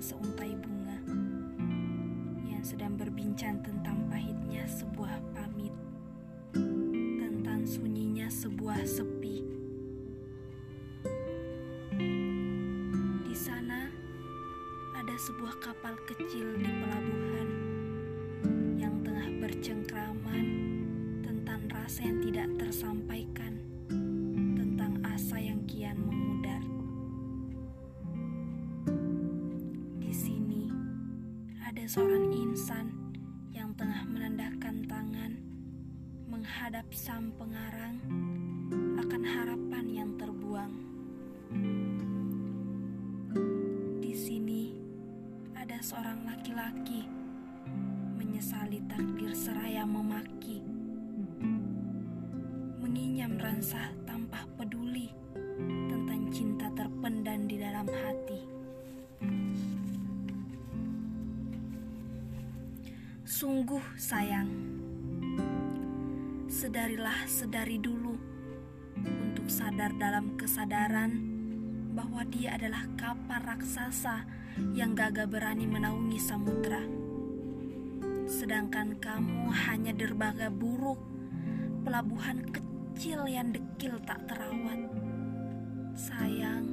seuntai bunga yang sedang berbincang tentang pahitnya sebuah pamit, tentang sunyinya sebuah sepi. Di sana ada sebuah kapal kecil di pelabuhan yang tengah bercengkraman tentang rasa yang tidak tersampaikan. Seorang insan yang tengah menandahkan tangan menghadap sang pengarang akan harapan yang terbuang. Di sini ada seorang laki-laki menyesali takdir seraya memaki, menginyam rasa tanpa peduli tentang cinta terpendam di dalam hati. Sungguh sayang, sedarilah sedari dulu untuk sadar dalam kesadaran bahwa dia adalah kapal raksasa yang gagah berani menaungi samudra. Sedangkan kamu hanya derbaga buruk, pelabuhan kecil yang dekil tak terawat. Sayang,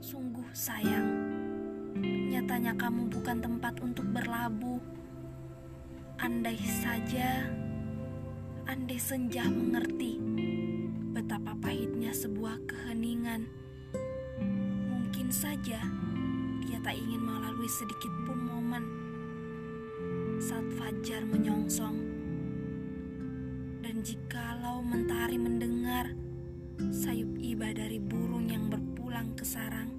sungguh sayang. Nyatanya kamu bukan tempat untuk berlabuh. Andai saja, andai senja mengerti betapa pahitnya sebuah keheningan. Mungkin saja dia tak ingin melalui sedikit pun momen saat fajar menyongsong. Dan jikalau mentari mendengar sayup iba dari burung yang berpulang ke sarang,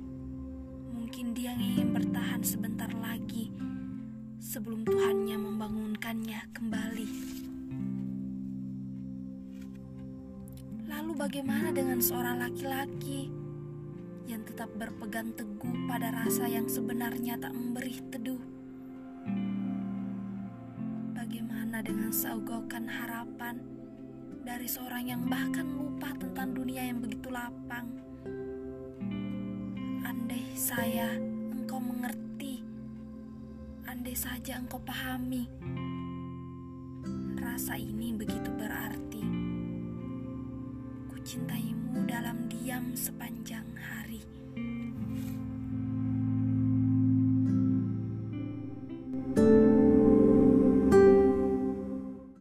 mungkin dia ingin bertahan sebentar lagi sebelum Tuhannya kembali. Lalu bagaimana dengan seorang laki-laki yang tetap berpegang teguh pada rasa yang sebenarnya tak memberi teduh? Bagaimana dengan saugokan harapan dari seorang yang bahkan lupa tentang dunia yang begitu lapang? Andai saya engkau mengerti, andai saja engkau pahami, rasa ini begitu berarti. Kucintaimu dalam diam sepanjang hari.